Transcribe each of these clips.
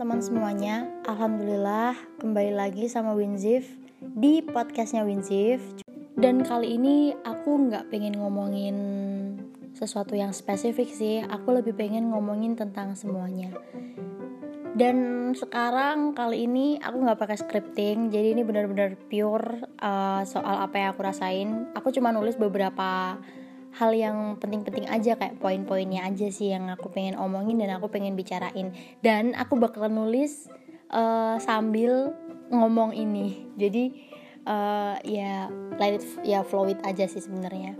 Teman-teman semuanya, Alhamdulillah kembali lagi sama Winzif di podcastnya Winzif. Dan kali ini aku nggak pengen ngomongin sesuatu yang spesifik sih. Aku lebih pengen ngomongin tentang semuanya. Dan sekarang kali ini aku nggak pakai scripting jadi ini benar-benar pure uh, soal apa yang aku rasain. Aku cuma nulis beberapa hal yang penting-penting aja kayak poin-poinnya aja sih yang aku pengen omongin dan aku pengen bicarain. Dan aku bakal nulis uh, sambil ngomong ini. Jadi uh, ya let it ya flow it aja sih sebenarnya.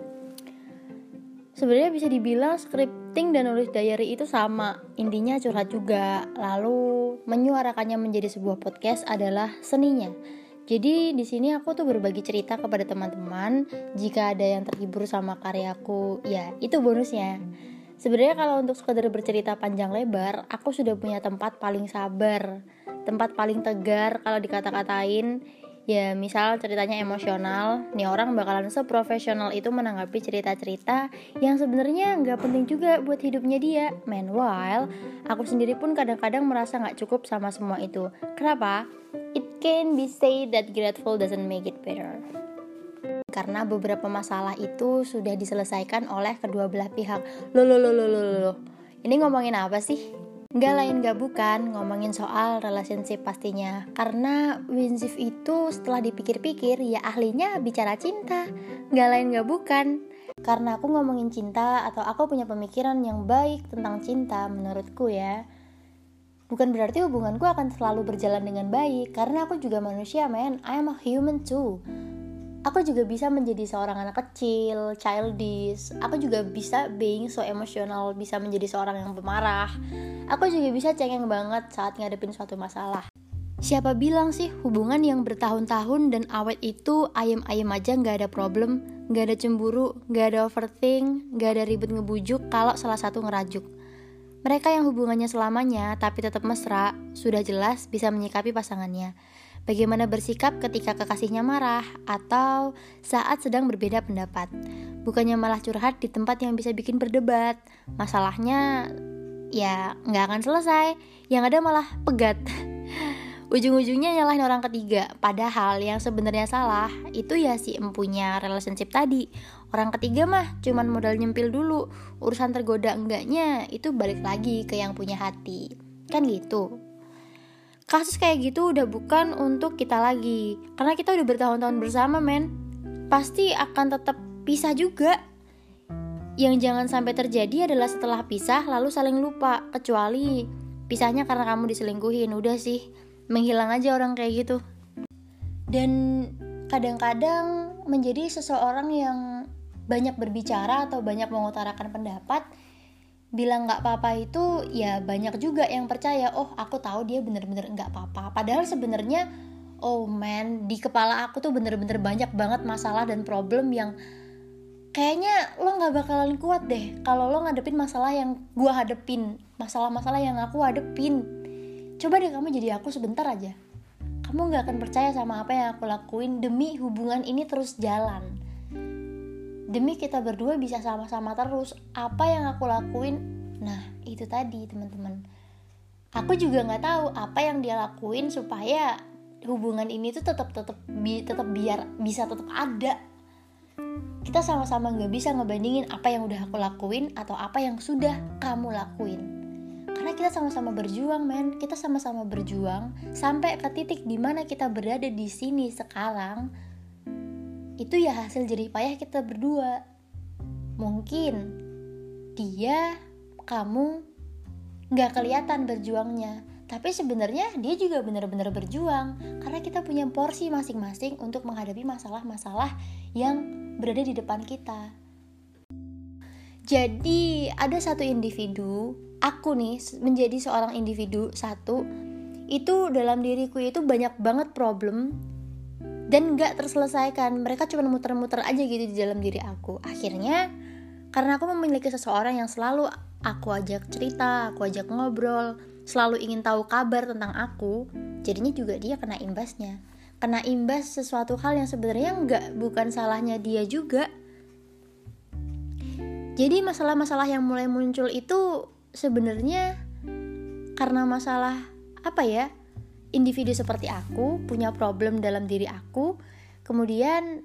Sebenarnya bisa dibilang scripting dan nulis diary itu sama. Intinya curhat juga. Lalu menyuarakannya menjadi sebuah podcast adalah seninya jadi di sini aku tuh berbagi cerita kepada teman-teman. Jika ada yang terhibur sama karyaku ya itu bonusnya. Sebenarnya kalau untuk sekedar bercerita panjang lebar aku sudah punya tempat paling sabar tempat paling tegar kalau dikata-katain. Ya misal ceritanya emosional nih orang bakalan seprofesional itu menanggapi cerita-cerita yang sebenarnya nggak penting juga buat hidupnya dia. Meanwhile aku sendiri pun kadang-kadang merasa nggak cukup sama semua itu. Kenapa? It can be said that grateful doesn't make it better. Karena beberapa masalah itu sudah diselesaikan oleh kedua belah pihak. Lo lo lo lo lo lo ini ngomongin apa sih? Gak lain gak bukan ngomongin soal relationship pastinya. Karena Winzif itu setelah dipikir-pikir ya ahlinya bicara cinta. Gak lain gak bukan. Karena aku ngomongin cinta atau aku punya pemikiran yang baik tentang cinta menurutku ya Bukan berarti hubunganku akan selalu berjalan dengan baik Karena aku juga manusia man, I am a human too Aku juga bisa menjadi seorang anak kecil, childish. Aku juga bisa being so emosional, bisa menjadi seorang yang pemarah. Aku juga bisa cengeng banget saat ngadepin suatu masalah. Siapa bilang sih hubungan yang bertahun-tahun dan awet itu ayam-ayam aja nggak ada problem, nggak ada cemburu, nggak ada overthink, nggak ada ribet ngebujuk kalau salah satu ngerajuk. Mereka yang hubungannya selamanya tapi tetap mesra, sudah jelas bisa menyikapi pasangannya bagaimana bersikap ketika kekasihnya marah atau saat sedang berbeda pendapat. Bukannya malah curhat di tempat yang bisa bikin berdebat. Masalahnya ya nggak akan selesai. Yang ada malah pegat. Ujung-ujungnya nyalahin orang ketiga. Padahal yang sebenarnya salah itu ya si empunya relationship tadi. Orang ketiga mah cuman modal nyempil dulu. Urusan tergoda enggaknya itu balik lagi ke yang punya hati. Kan gitu kasus kayak gitu udah bukan untuk kita lagi karena kita udah bertahun-tahun bersama men pasti akan tetap pisah juga yang jangan sampai terjadi adalah setelah pisah lalu saling lupa kecuali pisahnya karena kamu diselingkuhin udah sih menghilang aja orang kayak gitu. Dan kadang-kadang menjadi seseorang yang banyak berbicara atau banyak mengutarakan pendapat bilang nggak apa-apa itu ya banyak juga yang percaya oh aku tahu dia bener-bener nggak apa-apa. Padahal sebenarnya oh man di kepala aku tuh bener-bener banyak banget masalah dan problem yang kayaknya lo nggak bakalan kuat deh kalau lo ngadepin masalah yang gua hadepin masalah-masalah yang aku hadepin coba deh kamu jadi aku sebentar aja. Kamu nggak akan percaya sama apa yang aku lakuin demi hubungan ini terus jalan. Demi kita berdua bisa sama-sama terus apa yang aku lakuin. Nah itu tadi teman-teman. Aku juga nggak tahu apa yang dia lakuin supaya hubungan ini tuh tetap tetap bi tetap biar bisa tetap ada. Kita sama-sama nggak bisa ngebandingin apa yang udah aku lakuin atau apa yang sudah kamu lakuin karena kita sama-sama berjuang men. Kita sama-sama berjuang sampai ke titik di mana kita berada di sini sekarang. Itu ya hasil jerih payah kita berdua. Mungkin dia kamu nggak kelihatan berjuangnya. Tapi sebenarnya dia juga benar-benar berjuang. Karena kita punya porsi masing-masing untuk menghadapi masalah-masalah yang berada di depan kita. Jadi ada satu individu aku nih menjadi seorang individu satu itu dalam diriku itu banyak banget problem dan gak terselesaikan. Mereka cuma muter-muter aja gitu di dalam diri aku. Akhirnya karena aku memiliki seseorang yang selalu aku ajak cerita aku ajak ngobrol selalu ingin tahu kabar tentang aku jadinya juga dia kena imbasnya. Kena imbas sesuatu hal yang sebenarnya nggak bukan salahnya dia juga. Jadi masalah-masalah yang mulai muncul itu sebenarnya karena masalah apa ya? Individu seperti aku punya problem dalam diri aku kemudian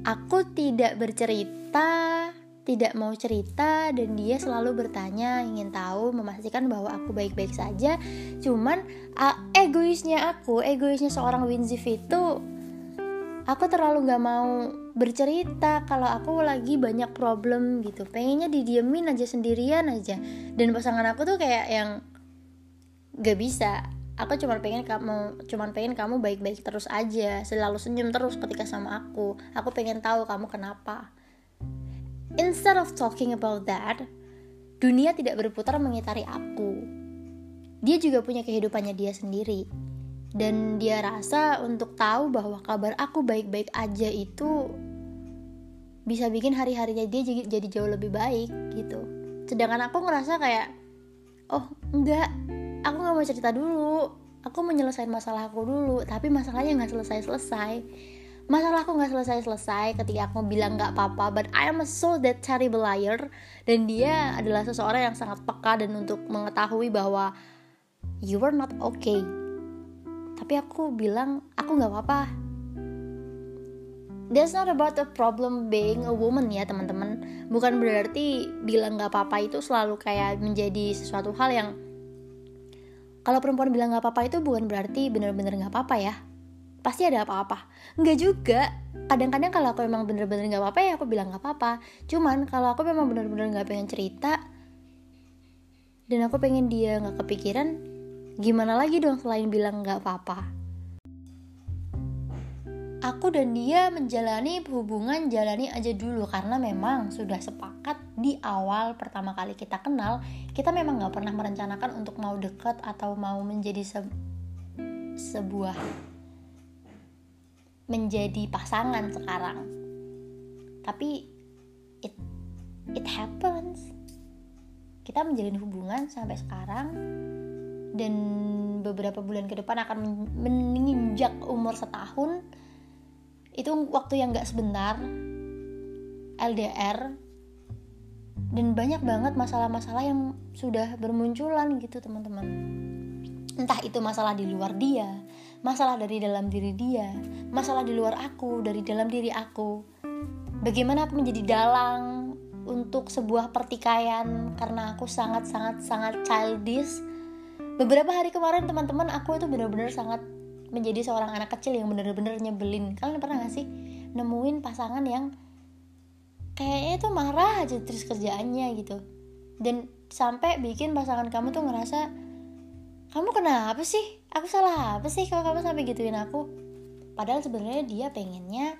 aku tidak bercerita tidak mau cerita dan dia selalu bertanya ingin tahu memastikan bahwa aku baik-baik saja. Cuman egoisnya aku egoisnya seorang Winzif itu aku terlalu nggak mau bercerita kalau aku lagi banyak problem gitu. Pengennya didiemin aja sendirian aja. Dan pasangan aku tuh kayak yang gak bisa. Aku cuma pengen kamu cuma pengen kamu baik-baik terus aja. Selalu senyum terus ketika sama aku. Aku pengen tahu kamu kenapa. Instead of talking about that, dunia tidak berputar mengitari aku. Dia juga punya kehidupannya dia sendiri. Dan dia rasa untuk tahu bahwa kabar aku baik-baik aja itu bisa bikin hari-harinya dia jadi jauh lebih baik gitu. Sedangkan aku ngerasa kayak, oh enggak, aku gak mau cerita dulu. Aku menyelesaikan masalah aku dulu, tapi masalahnya nggak selesai-selesai masalahku nggak selesai-selesai ketika aku bilang nggak apa-apa but I am so that terrible liar dan dia adalah seseorang yang sangat peka dan untuk mengetahui bahwa you are not okay tapi aku bilang aku nggak apa-apa. That's not about the problem being a woman ya teman-teman. Bukan berarti bilang nggak apa-apa itu selalu kayak menjadi sesuatu hal yang Kalau perempuan bilang nggak apa-apa itu bukan berarti bener-bener nggak apa-apa ya. Pasti ada apa-apa. Nggak juga. Kadang-kadang kalau aku memang bener-bener nggak apa-apa ya aku bilang nggak apa-apa. Cuman kalau aku memang bener-bener nggak pengen cerita dan aku pengen dia nggak kepikiran gimana lagi dong selain bilang nggak apa-apa? Aku dan dia menjalani hubungan jalani aja dulu karena memang sudah sepakat di awal pertama kali kita kenal kita memang nggak pernah merencanakan untuk mau deket atau mau menjadi se sebuah menjadi pasangan sekarang. Tapi it it happens. Kita menjalin hubungan sampai sekarang dan beberapa bulan ke depan akan menginjak umur setahun. Itu waktu yang gak sebentar. LDR dan banyak banget masalah-masalah yang sudah bermunculan gitu teman-teman. Entah itu masalah di luar dia masalah dari dalam diri dia, masalah di luar aku, dari dalam diri aku. Bagaimana aku menjadi dalang untuk sebuah pertikaian karena aku sangat-sangat sangat childish. Beberapa hari kemarin teman-teman aku itu benar-benar sangat menjadi seorang anak kecil yang benar-benar nyebelin. Kalian pernah gak sih nemuin pasangan yang kayaknya itu marah aja terus kerjaannya gitu. Dan sampai bikin pasangan kamu tuh ngerasa kamu kenapa sih aku salah apa sih kalau kamu sampai gituin aku padahal sebenarnya dia pengennya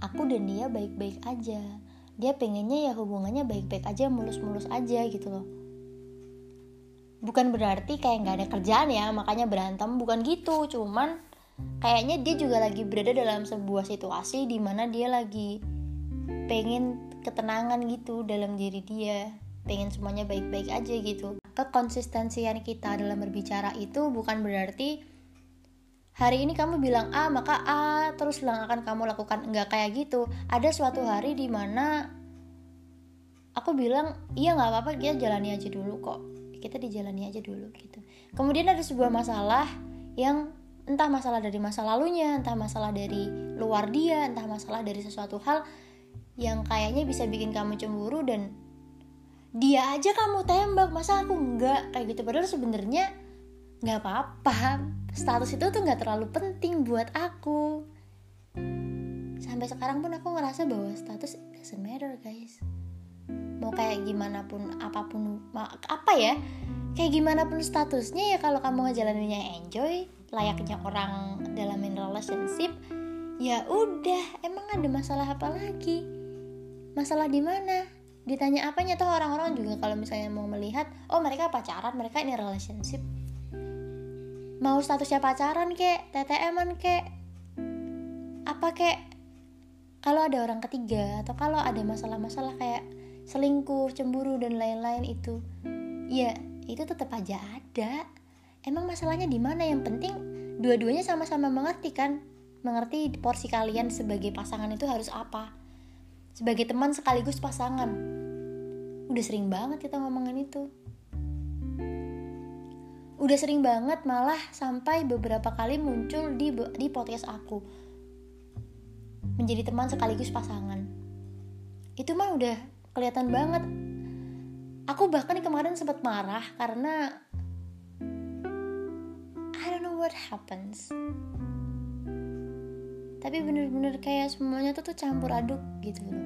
aku dan dia baik-baik aja dia pengennya ya hubungannya baik-baik aja mulus-mulus aja gitu loh bukan berarti kayak nggak ada kerjaan ya makanya berantem bukan gitu. Cuman kayaknya dia juga lagi berada dalam sebuah situasi di mana dia lagi pengen ketenangan gitu dalam diri dia pengen semuanya baik-baik aja gitu. Kekonsistensian kita dalam berbicara itu bukan berarti hari ini kamu bilang A maka A terus lang akan kamu lakukan. Enggak kayak gitu. Ada suatu hari di mana aku bilang iya nggak apa-apa kita jalani aja dulu kok kita dijalani aja dulu gitu. Kemudian ada sebuah masalah yang entah masalah dari masa lalunya entah masalah dari luar dia entah masalah dari sesuatu hal yang kayaknya bisa bikin kamu cemburu dan dia aja kamu tembak. Masa aku enggak? Kayak gitu. Padahal sebenarnya nggak apa-apa. Status itu tuh nggak terlalu penting buat aku. Sampai sekarang pun aku ngerasa bahwa status doesn't matter guys mau kayak gimana pun apa pun apa ya? Kayak gimana pun statusnya ya kalau kamu ngejalaninnya enjoy layaknya orang dalam relationship ya udah emang ada masalah apa lagi? Masalah di mana? Ditanya apanya? Tuh orang-orang juga kalau misalnya mau melihat oh mereka pacaran mereka ini relationship. Mau statusnya pacaran kek? TTM-an kek? Apa kek? Kalau ada orang ketiga atau kalau ada masalah-masalah kayak selingkuh cemburu dan lain-lain itu. Ya itu tetap aja ada. Emang masalahnya di mana? Yang penting dua-duanya sama-sama mengerti kan? Mengerti porsi kalian sebagai pasangan itu harus apa. Sebagai teman sekaligus pasangan. Udah sering banget kita ngomongin itu. Udah sering banget malah sampai beberapa kali muncul di di podcast aku. Menjadi teman sekaligus pasangan. Itu mah udah kelihatan banget. Aku bahkan kemarin sempat marah karena I don't know what happens. Tapi bener-bener kayak semuanya tuh tuh campur aduk gitu loh.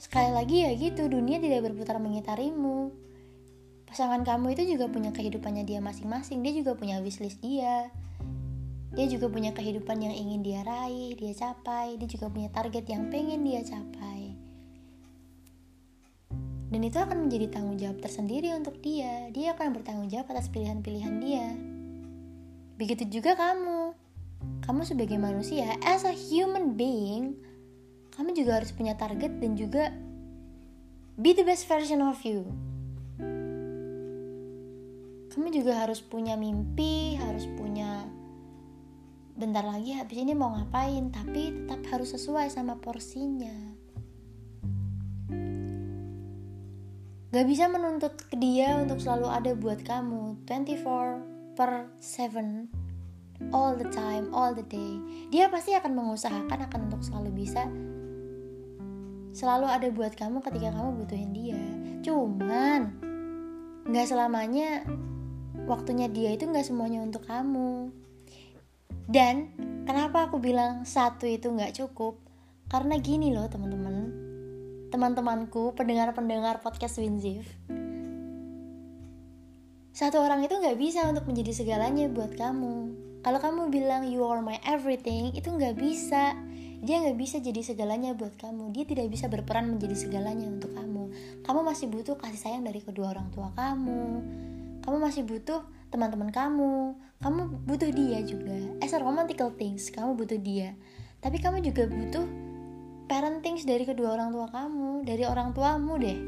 Sekali lagi ya gitu dunia tidak berputar mengitarimu. Pasangan kamu itu juga punya kehidupannya dia masing-masing dia juga punya wishlist dia dia juga punya kehidupan yang ingin dia raih dia capai. Dia juga punya target yang pengen dia capai. Dan itu akan menjadi tanggung jawab tersendiri untuk dia. Dia akan bertanggung jawab atas pilihan-pilihan dia. Begitu juga kamu. Kamu sebagai manusia as a human being kamu juga harus punya target dan juga be the best version of you. Kamu juga harus punya mimpi harus punya bentar lagi habis ini mau ngapain tapi tetap harus sesuai sama porsinya. Gak bisa menuntut ke dia untuk selalu ada buat kamu 24 per 7 All the time, all the day. Dia pasti akan mengusahakan akan untuk selalu bisa Selalu ada buat kamu ketika kamu butuhin dia. Cuman Gak selamanya waktunya dia itu nggak semuanya untuk kamu dan kenapa aku bilang satu itu nggak cukup? Karena gini loh teman-teman. Teman-temanku pendengar-pendengar podcast Winzif satu orang itu nggak bisa untuk menjadi segalanya buat kamu. Kalau kamu bilang you are my everything itu nggak bisa. Dia nggak bisa jadi segalanya buat kamu. Dia tidak bisa berperan menjadi segalanya untuk kamu. Kamu masih butuh kasih sayang dari kedua orang tua kamu. Kamu masih butuh teman-teman kamu. Kamu butuh dia juga. As a romantical things kamu butuh dia. Tapi kamu juga butuh parenting dari kedua orang tua kamu dari orang tuamu deh.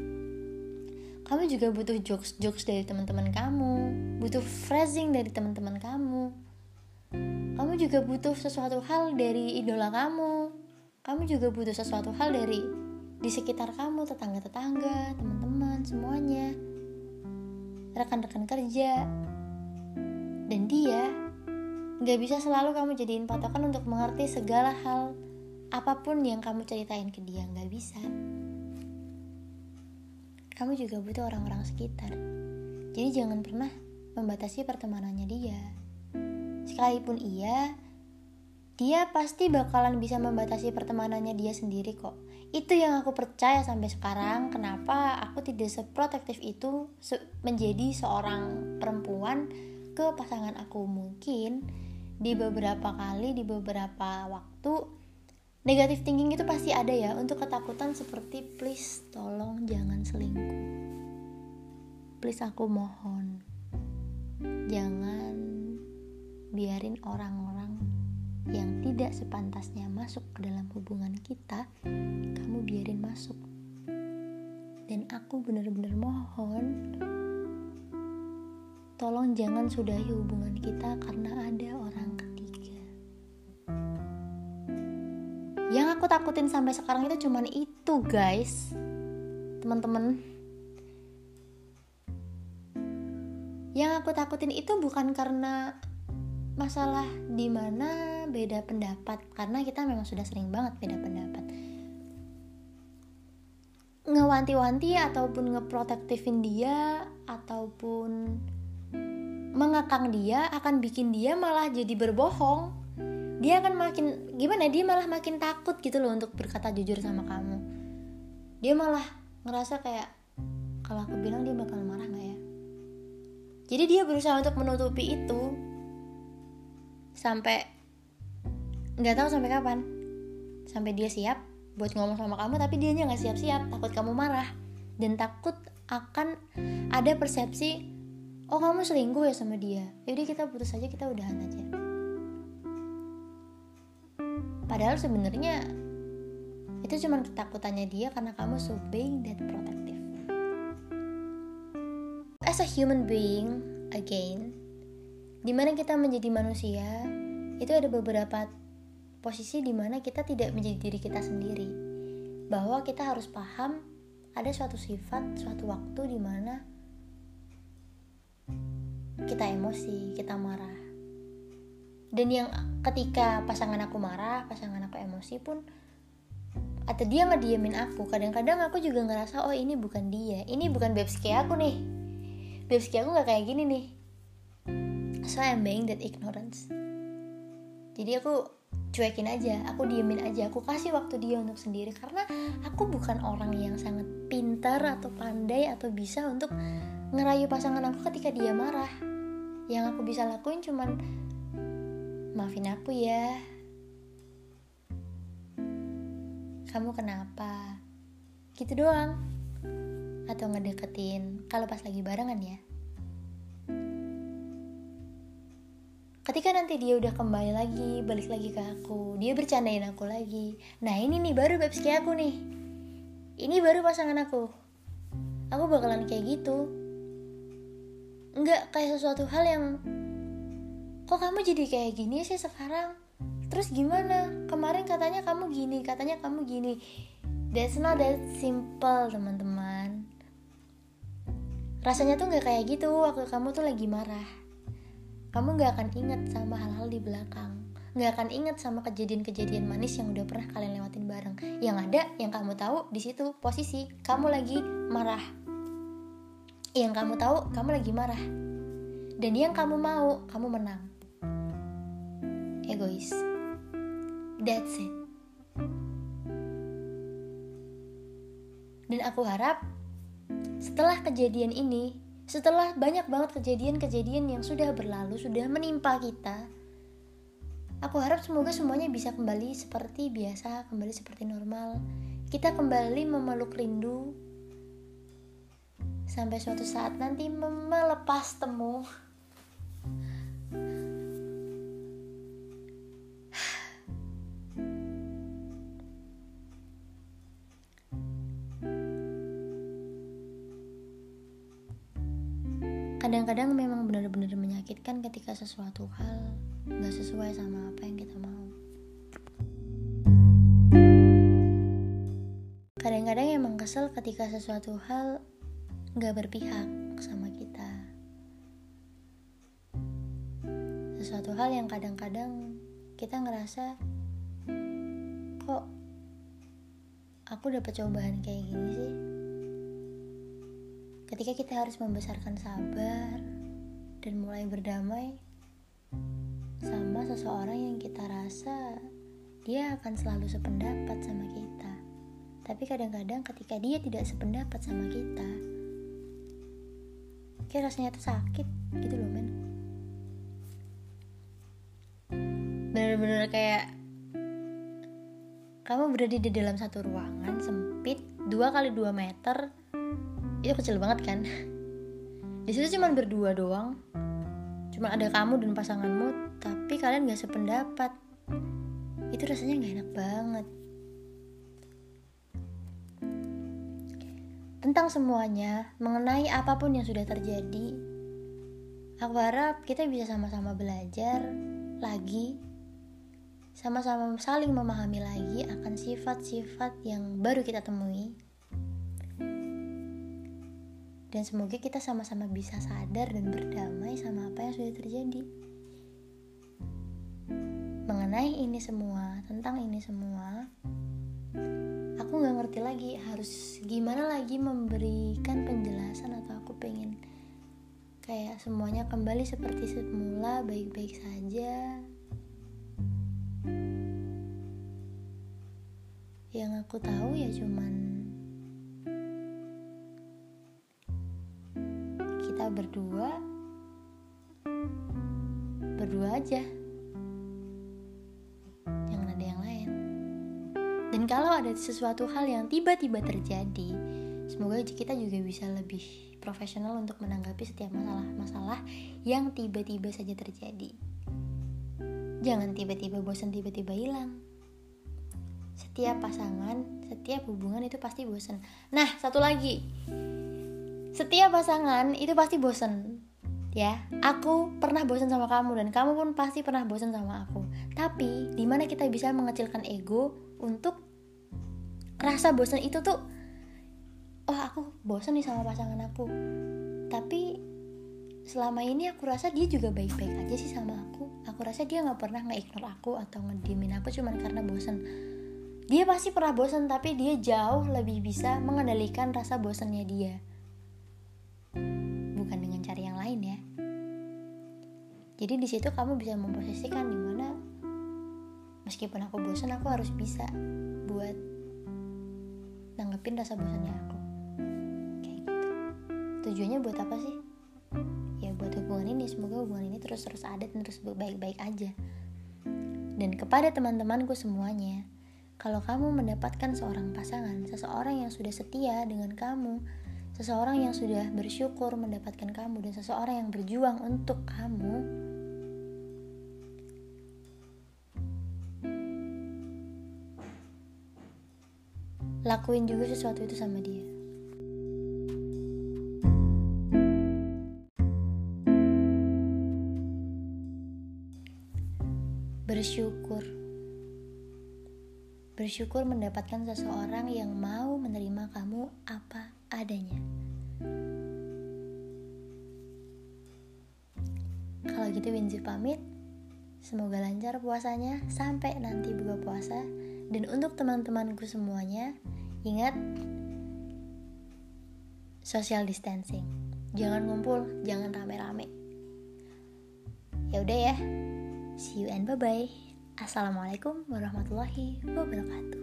Kamu juga butuh jokes jokes dari teman-teman kamu. Butuh phrasing dari teman-teman kamu. Kamu juga butuh sesuatu hal dari idola kamu. Kamu juga butuh sesuatu hal dari di sekitar kamu tetangga-tetangga teman-teman semuanya. Rekan-rekan kerja dan dia gak bisa selalu kamu jadiin patokan untuk mengerti segala hal apa pun yang kamu ceritain ke dia gak bisa. Kamu juga butuh orang-orang sekitar. Jadi jangan pernah membatasi pertemanannya dia. Sekalipun iya dia pasti bakalan bisa membatasi pertemanannya dia sendiri kok. Itu yang aku percaya sampai sekarang. Kenapa aku tidak seprotektif itu menjadi seorang perempuan ke pasangan aku mungkin di beberapa kali di beberapa waktu negatif thinking itu pasti ada ya untuk ketakutan seperti please tolong jangan selingkuh. Please aku mohon. Jangan biarin orang-orang yang tidak sepantasnya masuk ke dalam hubungan kita, kamu biarin masuk. Dan aku benar-benar mohon, tolong jangan sudahi hubungan kita karena ada orang ketiga. Yang aku takutin sampai sekarang itu cuman itu, guys. Teman-teman. Yang aku takutin itu bukan karena masalah di mana beda pendapat karena kita memang sudah sering banget beda pendapat ngewanti-wanti ataupun ngeprotektifin dia ataupun mengekang dia akan bikin dia malah jadi berbohong. Dia akan makin gimana dia malah makin takut gitu loh untuk berkata jujur sama kamu. Dia malah ngerasa kayak kalau aku bilang dia bakal marah nggak ya? Jadi dia berusaha untuk menutupi itu sampai nggak tahu sampai kapan. Sampai dia siap buat ngomong sama kamu tapi dia nggak siap-siap takut kamu marah. Dan takut akan ada persepsi oh kamu selingkuh ya sama dia? Jadi kita putus aja kita udahan aja. Padahal sebenarnya itu cuma ketakutannya dia karena kamu so being that protective. As a human being again di mana kita menjadi manusia itu ada beberapa posisi di mana kita tidak menjadi diri kita sendiri. Bahwa kita harus paham ada suatu sifat suatu waktu di mana kita emosi kita marah. Dan yang ketika pasangan aku marah pasangan aku emosi pun atau dia ngediamin aku kadang-kadang aku juga ngerasa oh ini bukan dia. Ini bukan babski aku nih. Babski aku nggak kayak gini nih. So I'm being that ignorance. Jadi aku cuekin aja aku diemin aja aku kasih waktu dia untuk sendiri. Karena aku bukan orang yang sangat pintar atau pandai atau bisa untuk ngerayu pasangan aku ketika dia marah yang aku bisa lakuin cuman maafin aku ya. Kamu kenapa? Gitu doang. Atau ngedeketin kalau pas lagi barengan ya. Ketika nanti dia udah kembali lagi balik lagi ke aku dia bercandain aku lagi. Nah ini nih baru babski aku nih. Ini baru pasangan aku. Aku bakalan kayak gitu nggak kayak sesuatu hal yang kok kamu jadi kayak gini sih sekarang? Terus gimana? Kemarin katanya kamu gini katanya kamu gini. That's not that simple teman-teman. Rasanya tuh nggak kayak gitu waktu kamu tuh lagi marah. Kamu nggak akan inget sama hal-hal di belakang. Nggak akan inget sama kejadian-kejadian manis yang udah pernah kalian lewatin bareng. Yang ada yang kamu tahu di situ posisi kamu lagi marah yang kamu tahu kamu lagi marah dan yang kamu mau kamu menang egois. That's it. Dan aku harap setelah kejadian ini, setelah banyak banget kejadian-kejadian yang sudah berlalu, sudah menimpa kita, aku harap semoga semuanya bisa kembali seperti biasa, kembali seperti normal. Kita kembali memeluk rindu sampai suatu saat nanti melepas temu. Kadang-kadang memang benar-benar menyakitkan ketika sesuatu hal gak sesuai sama apa yang kita mau. Kadang-kadang emang kesel ketika sesuatu hal gak berpihak sama kita sesuatu hal yang kadang-kadang kita ngerasa kok aku dapat cobaan kayak gini sih ketika kita harus membesarkan sabar dan mulai berdamai sama seseorang yang kita rasa dia akan selalu sependapat sama kita. Tapi kadang-kadang ketika dia tidak sependapat sama kita, kayak rasanya tuh sakit gitu loh men. Bener-bener kayak kamu berada di dalam satu ruangan sempit 2 kali 2 meter itu kecil banget kan? Di situ cuma berdua doang. Cuma ada kamu dan pasanganmu tapi kalian gak sependapat. Itu rasanya gak enak banget tentang semuanya mengenai apa pun yang sudah terjadi aku harap kita bisa sama-sama belajar lagi sama-sama saling memahami lagi akan sifat-sifat yang baru kita temui dan semoga kita sama-sama bisa sadar dan berdamai sama apa yang sudah terjadi. Mengenai ini semua, tentang ini semua, aku gak ngerti lagi harus gimana lagi memberikan penjelasan atau aku pengen kayak semuanya kembali seperti semula, baik-baik saja. Yang aku tahu ya cuman kita berdua berdua aja ada sesuatu hal yang tiba-tiba terjadi. Semoga kita juga bisa lebih profesional untuk menanggapi setiap masalah-masalah yang tiba-tiba saja terjadi. Jangan tiba-tiba bosan tiba-tiba hilang. Setiap pasangan, setiap hubungan itu pasti bosan. Nah, satu lagi, setiap pasangan itu pasti bosen ya. Aku pernah bosan sama kamu dan kamu pun pasti pernah bosan sama aku. Tapi di mana kita bisa mengecilkan ego untuk rasa bosan itu tuh oh aku bosan nih sama pasangan aku. Tapi selama ini aku rasa dia juga baik-baik aja sih sama aku. Aku rasa dia nggak pernah nge-ignore aku atau ngediemin aku cuman karena bosen dia pasti pernah bosen tapi dia jauh lebih bisa mengendalikan rasa bosennya dia. Bukan dengan cara yang lain ya. Jadi di situ kamu bisa memposisikan di mana meskipun aku bosen aku harus bisa buat nanggepin rasa bosannya aku. Kayak gitu. Tujuannya buat apa sih? Ya buat hubungan ini. Semoga hubungan ini terus terus ada dan terus baik-baik aja. Dan kepada teman-temanku semuanya kalau kamu mendapatkan seorang pasangan seseorang yang sudah setia dengan kamu seseorang yang sudah bersyukur mendapatkan kamu dan seseorang yang berjuang untuk kamu lakuin juga sesuatu itu sama dia. Bersyukur. Bersyukur mendapatkan seseorang yang mau menerima kamu apa adanya. Kalau gitu Winzi pamit. Semoga lancar puasanya. Sampai nanti buka puasa. Dan untuk teman-temanku semuanya Ingat social distancing. Jangan ngumpul, jangan rame-rame. Ya udah ya. See you and bye bye. Assalamualaikum warahmatullahi wabarakatuh.